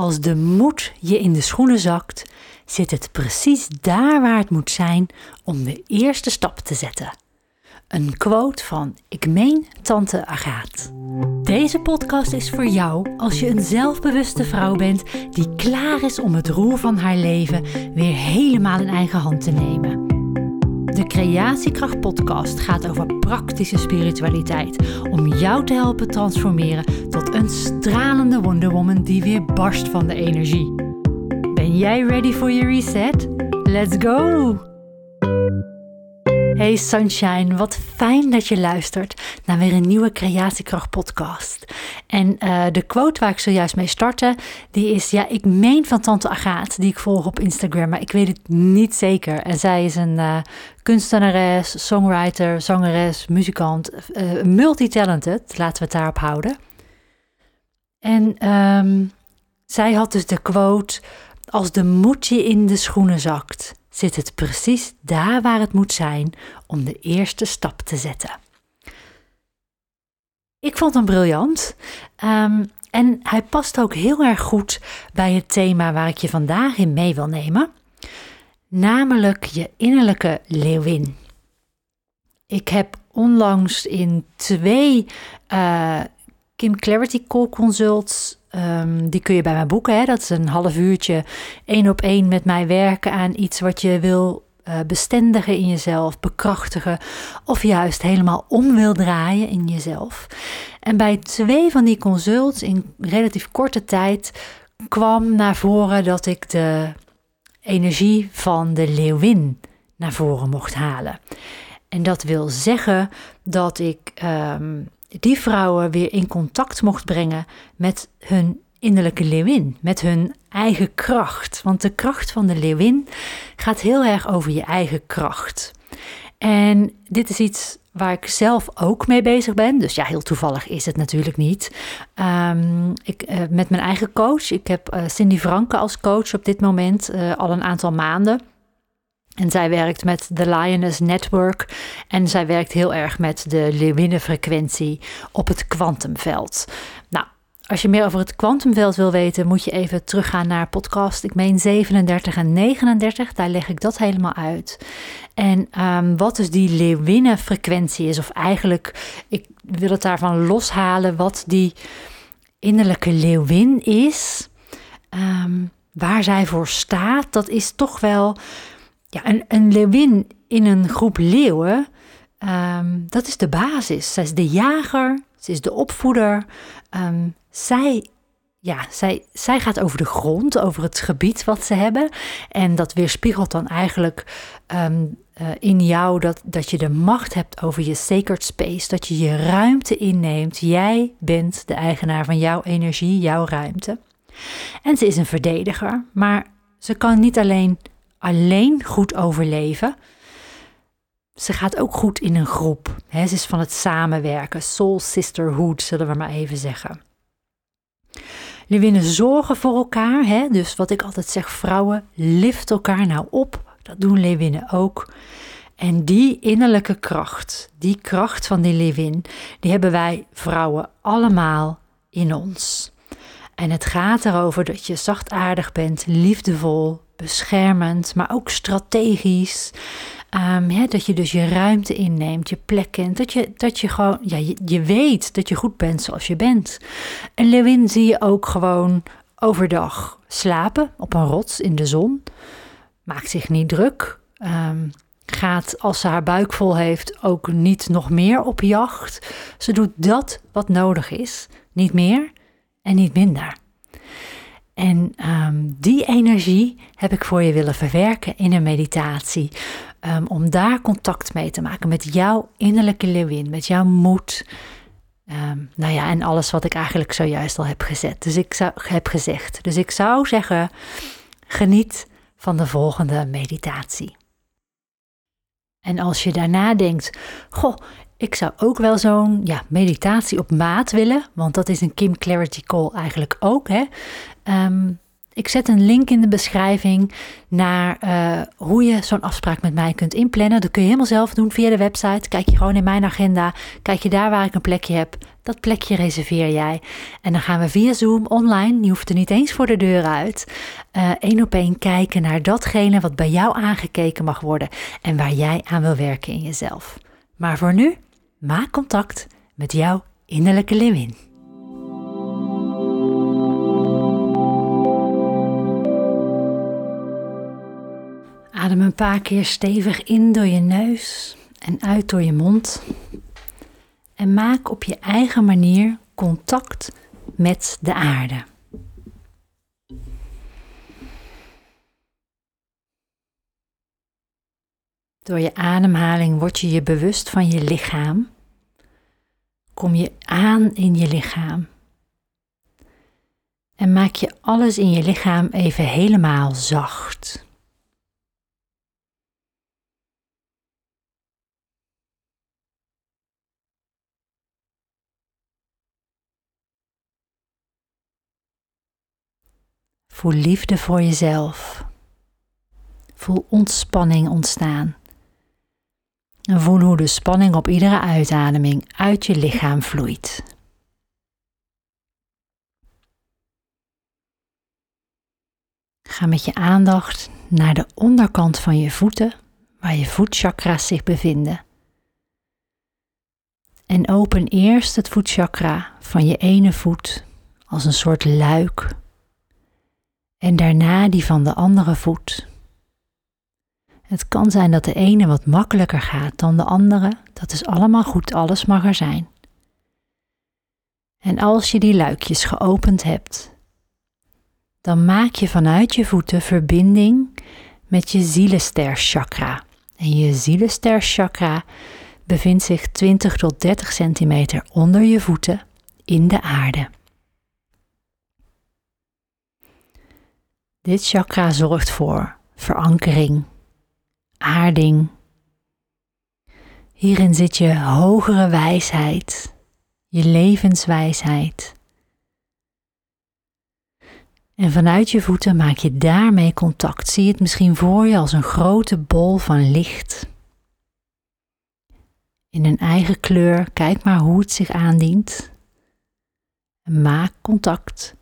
Als de moed je in de schoenen zakt, zit het precies daar waar het moet zijn om de eerste stap te zetten. Een quote van Ik meen Tante Agaat. Deze podcast is voor jou als je een zelfbewuste vrouw bent die klaar is om het roer van haar leven weer helemaal in eigen hand te nemen. De Creatiekracht Podcast gaat over praktische spiritualiteit om jou te helpen transformeren tot een stralende Wonder Woman die weer barst van de energie. Ben jij ready for your reset? Let's go! Hey Sunshine, wat fijn dat je luistert naar weer een nieuwe Creatiekracht podcast. En uh, de quote waar ik zojuist mee startte, die is, ja, ik meen van Tante Agaat, die ik volg op Instagram, maar ik weet het niet zeker. En zij is een uh, kunstenares, songwriter, zangeres, muzikant, uh, multitalented, laten we het daarop houden. En um, zij had dus de quote, als de moed je in de schoenen zakt zit het precies daar waar het moet zijn om de eerste stap te zetten. Ik vond hem briljant. Um, en hij past ook heel erg goed bij het thema waar ik je vandaag in mee wil nemen. Namelijk je innerlijke leeuwin. Ik heb onlangs in twee uh, Kim Clarity Call Consults Um, die kun je bij mij boeken. Hè? Dat is een half uurtje één op één met mij werken aan iets wat je wil uh, bestendigen in jezelf, bekrachtigen of juist helemaal om wil draaien in jezelf. En bij twee van die consults in relatief korte tijd kwam naar voren dat ik de energie van de leeuwin naar voren mocht halen. En dat wil zeggen dat ik um, die vrouwen weer in contact mocht brengen met hun innerlijke leeuwin, met hun eigen kracht. Want de kracht van de leeuwin gaat heel erg over je eigen kracht. En dit is iets waar ik zelf ook mee bezig ben. Dus ja, heel toevallig is het natuurlijk niet. Um, ik, uh, met mijn eigen coach. Ik heb uh, Cindy Franke als coach op dit moment uh, al een aantal maanden. En zij werkt met de Lioness Network en zij werkt heel erg met de leeuwinnenfrequentie op het kwantumveld. Nou, als je meer over het kwantumveld wil weten, moet je even teruggaan naar podcast. Ik meen 37 en 39, daar leg ik dat helemaal uit. En um, wat dus die leeuwinnenfrequentie is, of eigenlijk, ik wil het daarvan loshalen, wat die innerlijke leeuwin is, um, waar zij voor staat, dat is toch wel ja, een, een leeuwin in een groep leeuwen, um, dat is de basis. Zij is de jager, ze is de opvoeder. Um, zij, ja, zij, zij gaat over de grond, over het gebied wat ze hebben. En dat weerspiegelt dan eigenlijk um, uh, in jou dat, dat je de macht hebt over je sacred space. Dat je je ruimte inneemt. Jij bent de eigenaar van jouw energie, jouw ruimte. En ze is een verdediger, maar ze kan niet alleen alleen goed overleven. Ze gaat ook goed in een groep. Ze is van het samenwerken, soul sisterhood, zullen we maar even zeggen. Leeuwinnen zorgen voor elkaar. Dus wat ik altijd zeg, vrouwen, lift elkaar nou op. Dat doen leeuwinnen ook. En die innerlijke kracht, die kracht van die leeuwin, die hebben wij vrouwen allemaal in ons. En het gaat erover dat je zachtaardig bent, liefdevol, beschermend, maar ook strategisch. Um, dat je dus je ruimte inneemt, je plek kent. Dat je, dat je gewoon, ja, je, je weet dat je goed bent zoals je bent. En Lewin zie je ook gewoon overdag slapen op een rots in de zon. Maakt zich niet druk. Um, gaat als ze haar buik vol heeft ook niet nog meer op jacht. Ze doet dat wat nodig is, niet meer en niet minder. En um, die energie heb ik voor je willen verwerken in een meditatie. Um, om daar contact mee te maken met jouw innerlijke leeuwin, met jouw moed. Um, nou ja, en alles wat ik eigenlijk zojuist al heb gezet. Dus ik zou, heb gezegd. Dus ik zou zeggen, geniet van de volgende meditatie. En als je daarna denkt, goh, ik zou ook wel zo'n ja, meditatie op maat willen, want dat is een Kim Clarity Call eigenlijk ook. Hè? Um, Ik zet een link in de beschrijving naar eh, hoe je zo'n afspraak met mij kunt inplannen. Dat kun je helemaal zelf doen via de website. Kijk je gewoon in mijn agenda. Kijk je daar waar ik een plekje heb. Dat plekje reserveer jij. En dan gaan we via Zoom online. Je hoeft er niet eens voor de deur uit. Eén uh, op één kijken naar datgene wat bij jou aangekeken mag worden. En waar jij aan wil werken in jezelf. Maar voor nu, maak contact met jouw innerlijke Lewin. Adem een paar keer stevig in door je neus en uit door je mond. En maak op je eigen manier contact met de aarde. Door je ademhaling word je je bewust van je lichaam. Kom je aan in je lichaam. En maak je alles in je lichaam even helemaal zacht. Voel liefde voor jezelf. Voel ontspanning ontstaan. En voel hoe de spanning op iedere uitademing uit je lichaam vloeit. Ga met je aandacht naar de onderkant van je voeten, waar je voetchakra's zich bevinden. En open eerst het voetchakra van je ene voet als een soort luik en daarna die van de andere voet. Het kan zijn dat de ene wat makkelijker gaat dan de andere. Dat is allemaal goed, alles mag er zijn. En als je die luikjes geopend hebt, dan maak je vanuit je voeten verbinding met je zielensterchakra. En je zielensterchakra bevindt zich 20 tot 30 centimeter onder je voeten in de aarde. Dit chakra zorgt voor verankering, aarding. Hierin zit je hogere wijsheid, je levenswijsheid. En vanuit je voeten maak je daarmee contact. Zie het misschien voor je als een grote bol van licht. In een eigen kleur, kijk maar hoe het zich aandient. Maak contact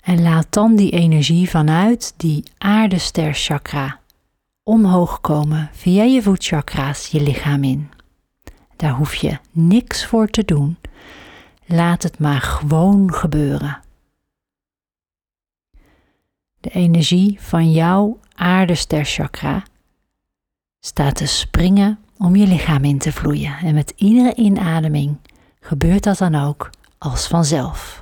en laat dan die energie vanuit die aardesterchakra omhoog komen via je voetchakra's je lichaam in. Daar hoef je niks voor te doen. Laat het maar gewoon gebeuren. De energie van jouw aardesterchakra staat te springen om je lichaam in te vloeien. En met iedere inademing gebeurt dat dan ook als vanzelf.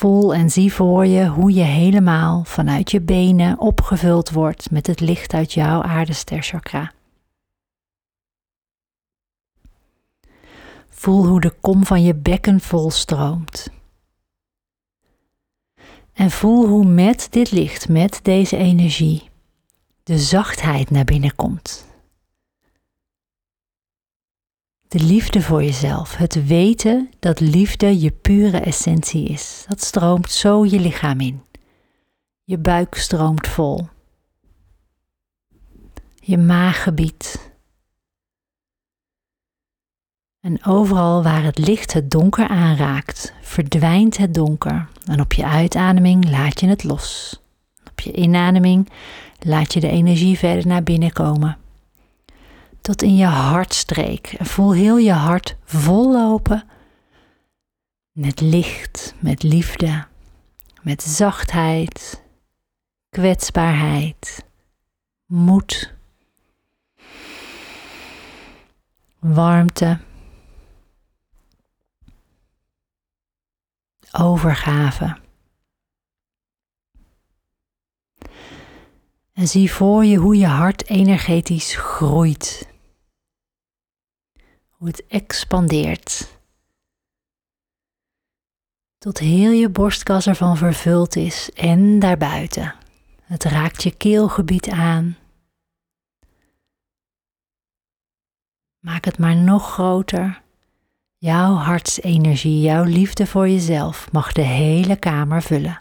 Voel en zie voor je hoe je helemaal vanuit je benen opgevuld wordt met het licht uit jouw aardesterchakra. Voel hoe de kom van je bekken volstroomt. En voel hoe met dit licht, met deze energie, de zachtheid naar binnen komt. De liefde voor jezelf, het weten dat liefde je pure essentie is. Dat stroomt zo je lichaam in. Je buik stroomt vol. Je maaggebied. En overal waar het licht het donker aanraakt, verdwijnt het donker. En op je uitademing laat je het los. Op je inademing laat je de energie verder naar binnen komen tot in je hartstreek. En voel heel je hart vollopen met licht, met liefde, met zachtheid, kwetsbaarheid, moed, warmte, overgave. En zie voor je hoe je hart energetisch groeit hoe het expandeert. Tot heel je borstkas ervan vervuld is en daarbuiten. Het raakt je keelgebied aan. Maak het maar nog groter. Jouw hartsenergie, jouw liefde voor jezelf mag de hele kamer vullen.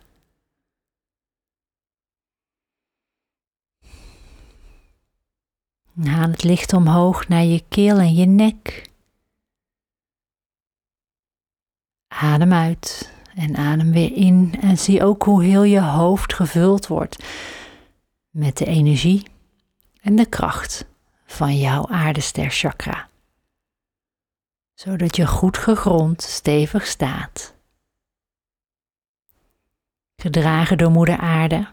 Haal het licht omhoog naar je keel en je nek. Adem uit en adem weer in en zie ook hoe heel je hoofd gevuld wordt met de energie en de kracht van jouw aardester chakra. Zodat je goed gegrond stevig staat. Gedragen door moeder aarde.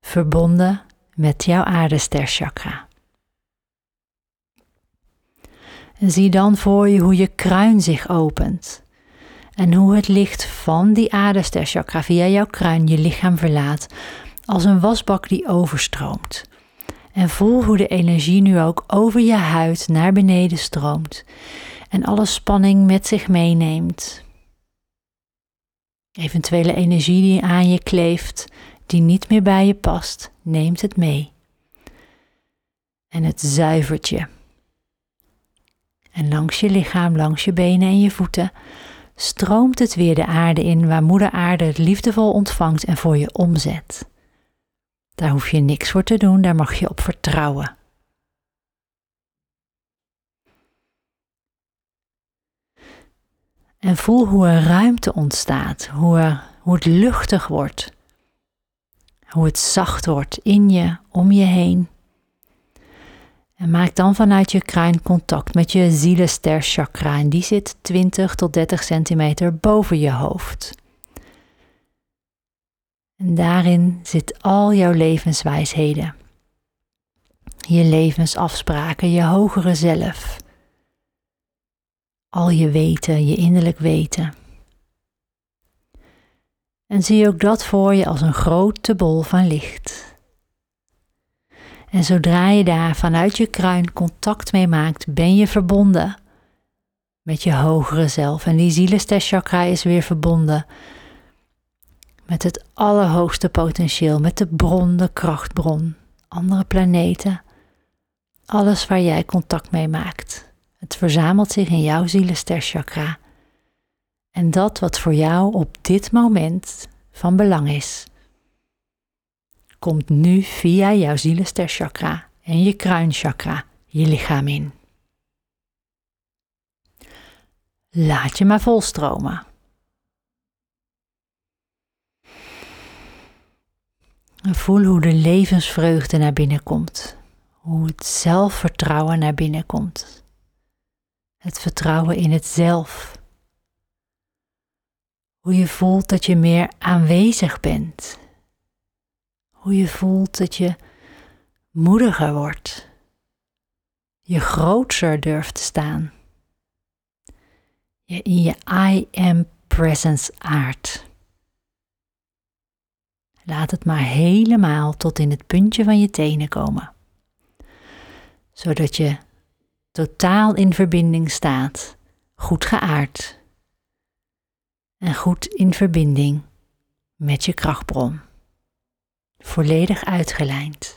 Verbonden met jouw aardester chakra. En zie dan voor je hoe je kruin zich opent. En hoe het licht van die aderster chakra via jouw kruin je lichaam verlaat. Als een wasbak die overstroomt. En voel hoe de energie nu ook over je huid naar beneden stroomt. En alle spanning met zich meeneemt. Eventuele energie die aan je kleeft, die niet meer bij je past, neemt het mee. En het zuivert je. En langs je lichaam, langs je benen en je voeten stroomt het weer de aarde in waar Moeder Aarde het liefdevol ontvangt en voor je omzet. Daar hoef je niks voor te doen, daar mag je op vertrouwen. En voel hoe er ruimte ontstaat, hoe, er, hoe het luchtig wordt, hoe het zacht wordt in je, om je heen. En maak dan vanuit je kruin contact met je zielenster chakra en die zit 20 tot 30 centimeter boven je hoofd. En daarin zit al jouw levenswijsheden, je levensafspraken, je hogere zelf, al je weten, je innerlijk weten. En zie ook dat voor je als een grote bol van licht. En zodra je daar vanuit je kruin contact mee maakt, ben je verbonden met je hogere zelf. En die zielensterchakra is weer verbonden met het allerhoogste potentieel, met de bron, de krachtbron, andere planeten, alles waar jij contact mee maakt. Het verzamelt zich in jouw zielensterchakra. En dat wat voor jou op dit moment van belang is komt nu via jouw zielensterchakra en je kruinchakra je lichaam in. Laat je maar volstromen. voel hoe de levensvreugde naar binnen komt. Hoe het zelfvertrouwen naar binnen komt. Het vertrouwen in het zelf. Hoe je voelt dat je meer aanwezig bent hoe je voelt dat je moediger wordt. Je grootser durft te staan. Je in je I am presence aard. Laat het maar helemaal tot in het puntje van je tenen komen. Zodat je totaal in verbinding staat, goed geaard en goed in verbinding met je krachtbron volledig uitgelijnd.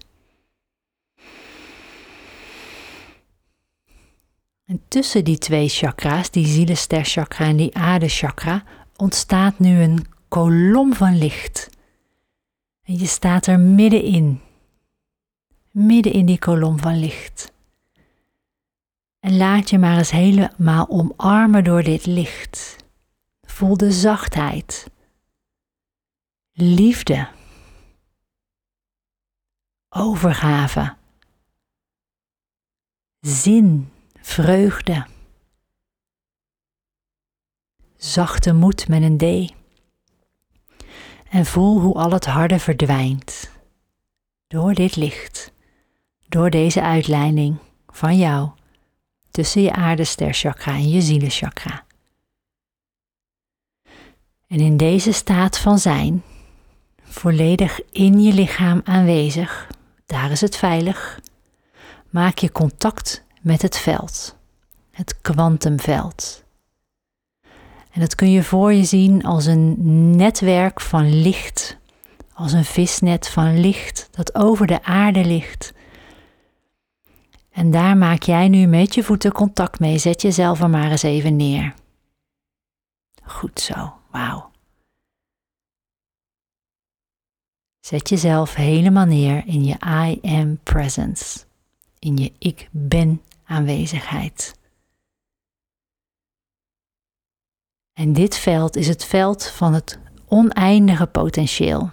En tussen die twee chakra's, die zielensterchakra en die aardechakra, ontstaat nu een kolom van licht. En je staat er middenin. Midden in die kolom van licht. En laat je maar eens helemaal omarmen door dit licht. Voel de zachtheid, liefde overgave, zin, vreugde, zachte moed met een D. En voel hoe al het harde verdwijnt door dit licht, door deze uitleiding van jou tussen je aardesterchakra en je zielenchakra. En in deze staat van zijn, volledig in je lichaam aanwezig, daar is het veilig. Maak je contact met het veld, het kwantumveld. En dat kun je voor je zien als een netwerk van licht, als een visnet van licht dat over de aarde ligt. En daar maak jij nu met je voeten contact mee. Zet jezelf er maar eens even neer. Goed zo, wauw. Zet jezelf helemaal neer in je I am presence, in je ik ben aanwezigheid. En dit veld is het veld van het oneindige potentieel.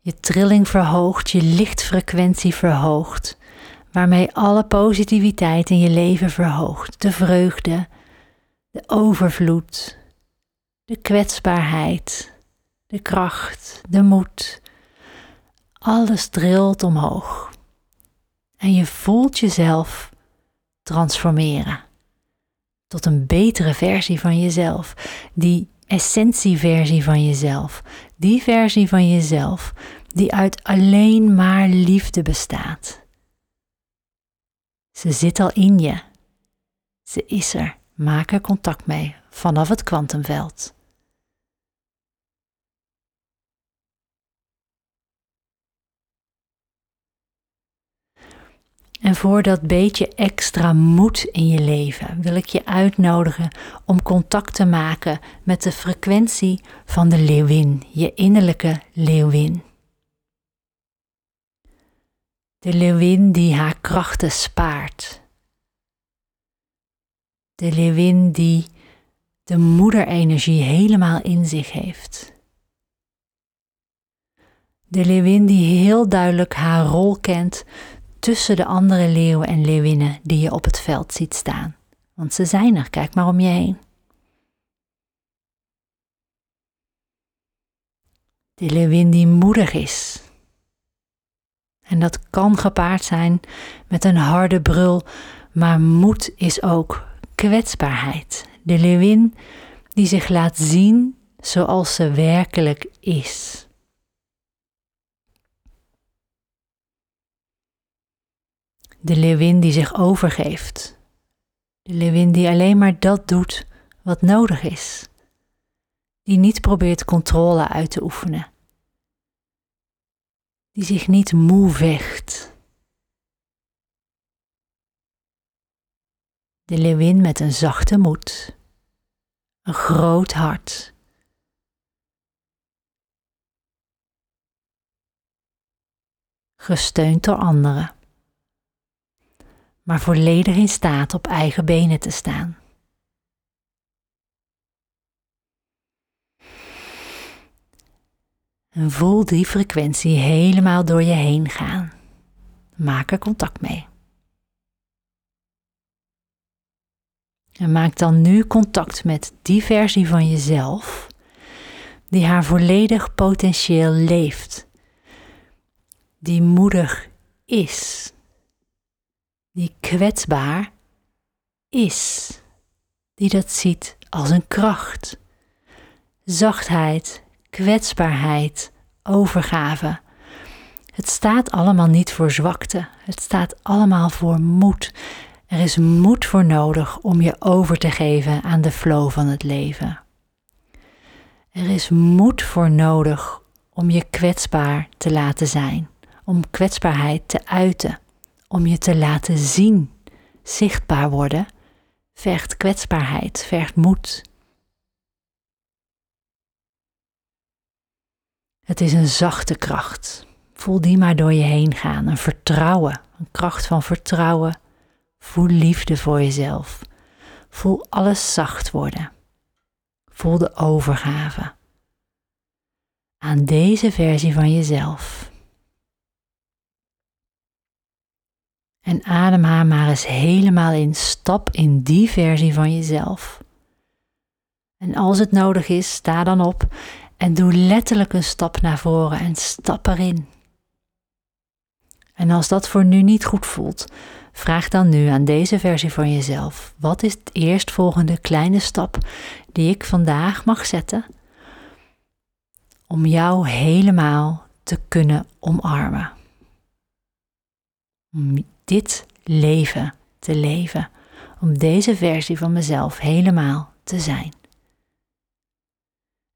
Je trilling verhoogt, je lichtfrequentie verhoogt, waarmee alle positiviteit in je leven verhoogt. De vreugde, de overvloed, de kwetsbaarheid, de kracht, de moed. Alles trilt omhoog. En je voelt jezelf transformeren tot een betere versie van jezelf. Die essentieversie van jezelf. Die versie van jezelf die uit alleen maar liefde bestaat. Ze zit al in je. Ze is er. Maak er contact mee vanaf het kwantumveld. En voor dat beetje extra moed in je leven wil ik je uitnodigen om contact te maken met de frequentie van de leeuwin, je innerlijke leeuwin. De leeuwin die haar krachten spaart. De leeuwin die de moederenergie helemaal in zich heeft. De leeuwin die heel duidelijk haar rol kent tussen de andere leeuwen en leeuwinnen die je op het veld ziet staan. Want ze zijn er, kijk maar om je heen. De leeuwin die moedig is. En dat kan gepaard zijn met een harde brul, maar moed is ook kwetsbaarheid. De leeuwin die zich laat zien zoals ze werkelijk is. De leeuwin die zich overgeeft. De leeuwin die alleen maar dat doet wat nodig is. Die niet probeert controle uit te oefenen. Die zich niet moe vecht. De leeuwin met een zachte moed. Een groot hart. Gesteund door anderen maar volledig in staat op eigen benen te staan. En voel die frequentie helemaal door je heen gaan. Maak er contact mee. En maak dan nu contact met die versie van jezelf die haar volledig potentieel leeft, die moedig is die kwetsbaar is, die dat ziet als een kracht. Zachtheid, kwetsbaarheid, overgave. Het staat allemaal niet voor zwakte, het staat allemaal voor moed. Er is moed voor nodig om je over te geven aan de flow van het leven. Er is moed voor nodig om je kwetsbaar te laten zijn, om kwetsbaarheid te uiten om je te laten zien, zichtbaar worden, vergt kwetsbaarheid, vergt moed. Het is een zachte kracht. Voel die maar door je heen gaan. Een vertrouwen, een kracht van vertrouwen. Voel liefde voor jezelf. Voel alles zacht worden. Voel de overgave aan deze versie van jezelf. En adem haar maar eens helemaal in. Stap in die versie van jezelf. En als het nodig is, sta dan op en doe letterlijk een stap naar voren en stap erin. En als dat voor nu niet goed voelt, vraag dan nu aan deze versie van jezelf: wat is de eerstvolgende kleine stap die ik vandaag mag zetten om jou helemaal te kunnen omarmen? dit leven te leven, om deze versie van mezelf helemaal te zijn.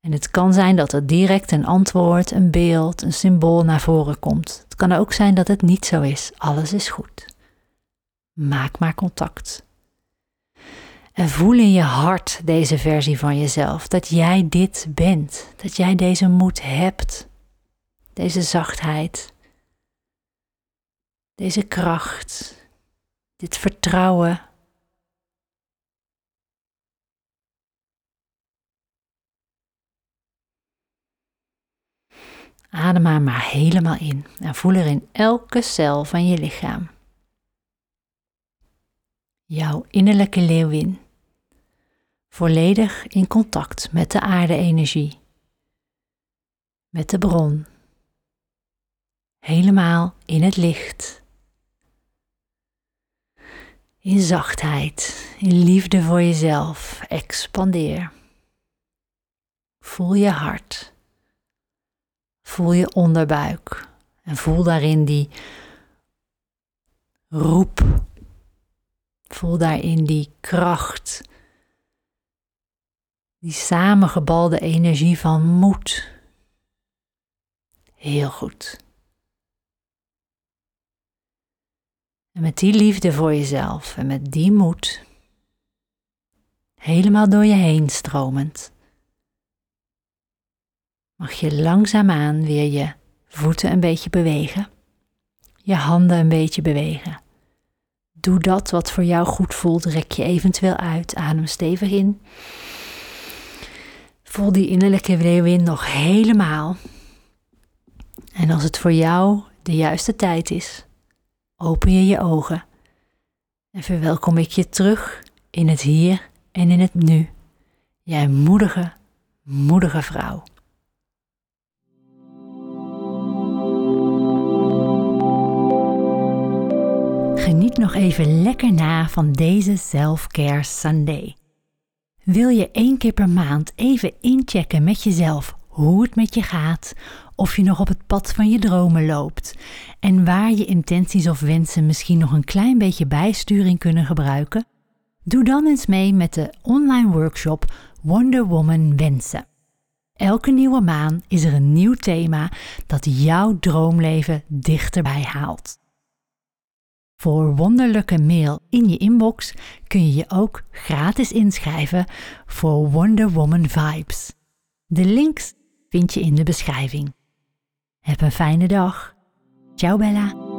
En het kan zijn dat er direct een antwoord, een beeld, een symbool naar voren komt. Het kan ook zijn dat het niet zo is. Alles is goed. Maak maar contact. En voel in je hart deze versie van jezelf. Dat jij dit bent. Dat jij deze moed hebt. Deze zachtheid. Deze kracht. Dit vertrouwen. Adem haar maar helemaal in en voel er in elke cel van je lichaam. Jouw innerlijke leeuwin. Volledig in contact met de aarde-energie. Met de bron. Helemaal in het licht. In zachtheid, in liefde voor jezelf. Expandeer. Voel je hart. Voel je onderbuik en voel daarin die roep. Voel daarin die kracht, die samengebalde energie van moed. Heel goed. En met die liefde voor jezelf en met die moed, helemaal door je heen stromend, mag je langzaamaan weer je voeten een beetje bewegen, je handen een beetje bewegen. Doe dat wat voor jou goed voelt, rek je eventueel uit, adem stevig in. Voel die innerlijke leeuwin nog helemaal. En als het voor jou de juiste tijd is, open je je ogen en verwelkom ik je terug in het hier en in het nu. Jij moedige, moedige vrouw. Geniet nog even lekker na van deze Self-Care Sunday. Wil je één keer per maand even inchecken met jezelf hoe het met je gaat, of je nog op het pad van je dromen loopt en waar je intenties of wensen misschien nog een klein beetje bijsturing kunnen gebruiken? Doe dan eens mee met de online workshop Wonder Woman Wensen. Elke nieuwe maan is er een nieuw thema dat jouw droomleven dichterbij haalt. Voor wonderlijke mail in je inbox kun je je ook gratis inschrijven voor Wonder Woman Vibes. De links vind je in de beschrijving. Heb een fijne dag. Ciao Bella.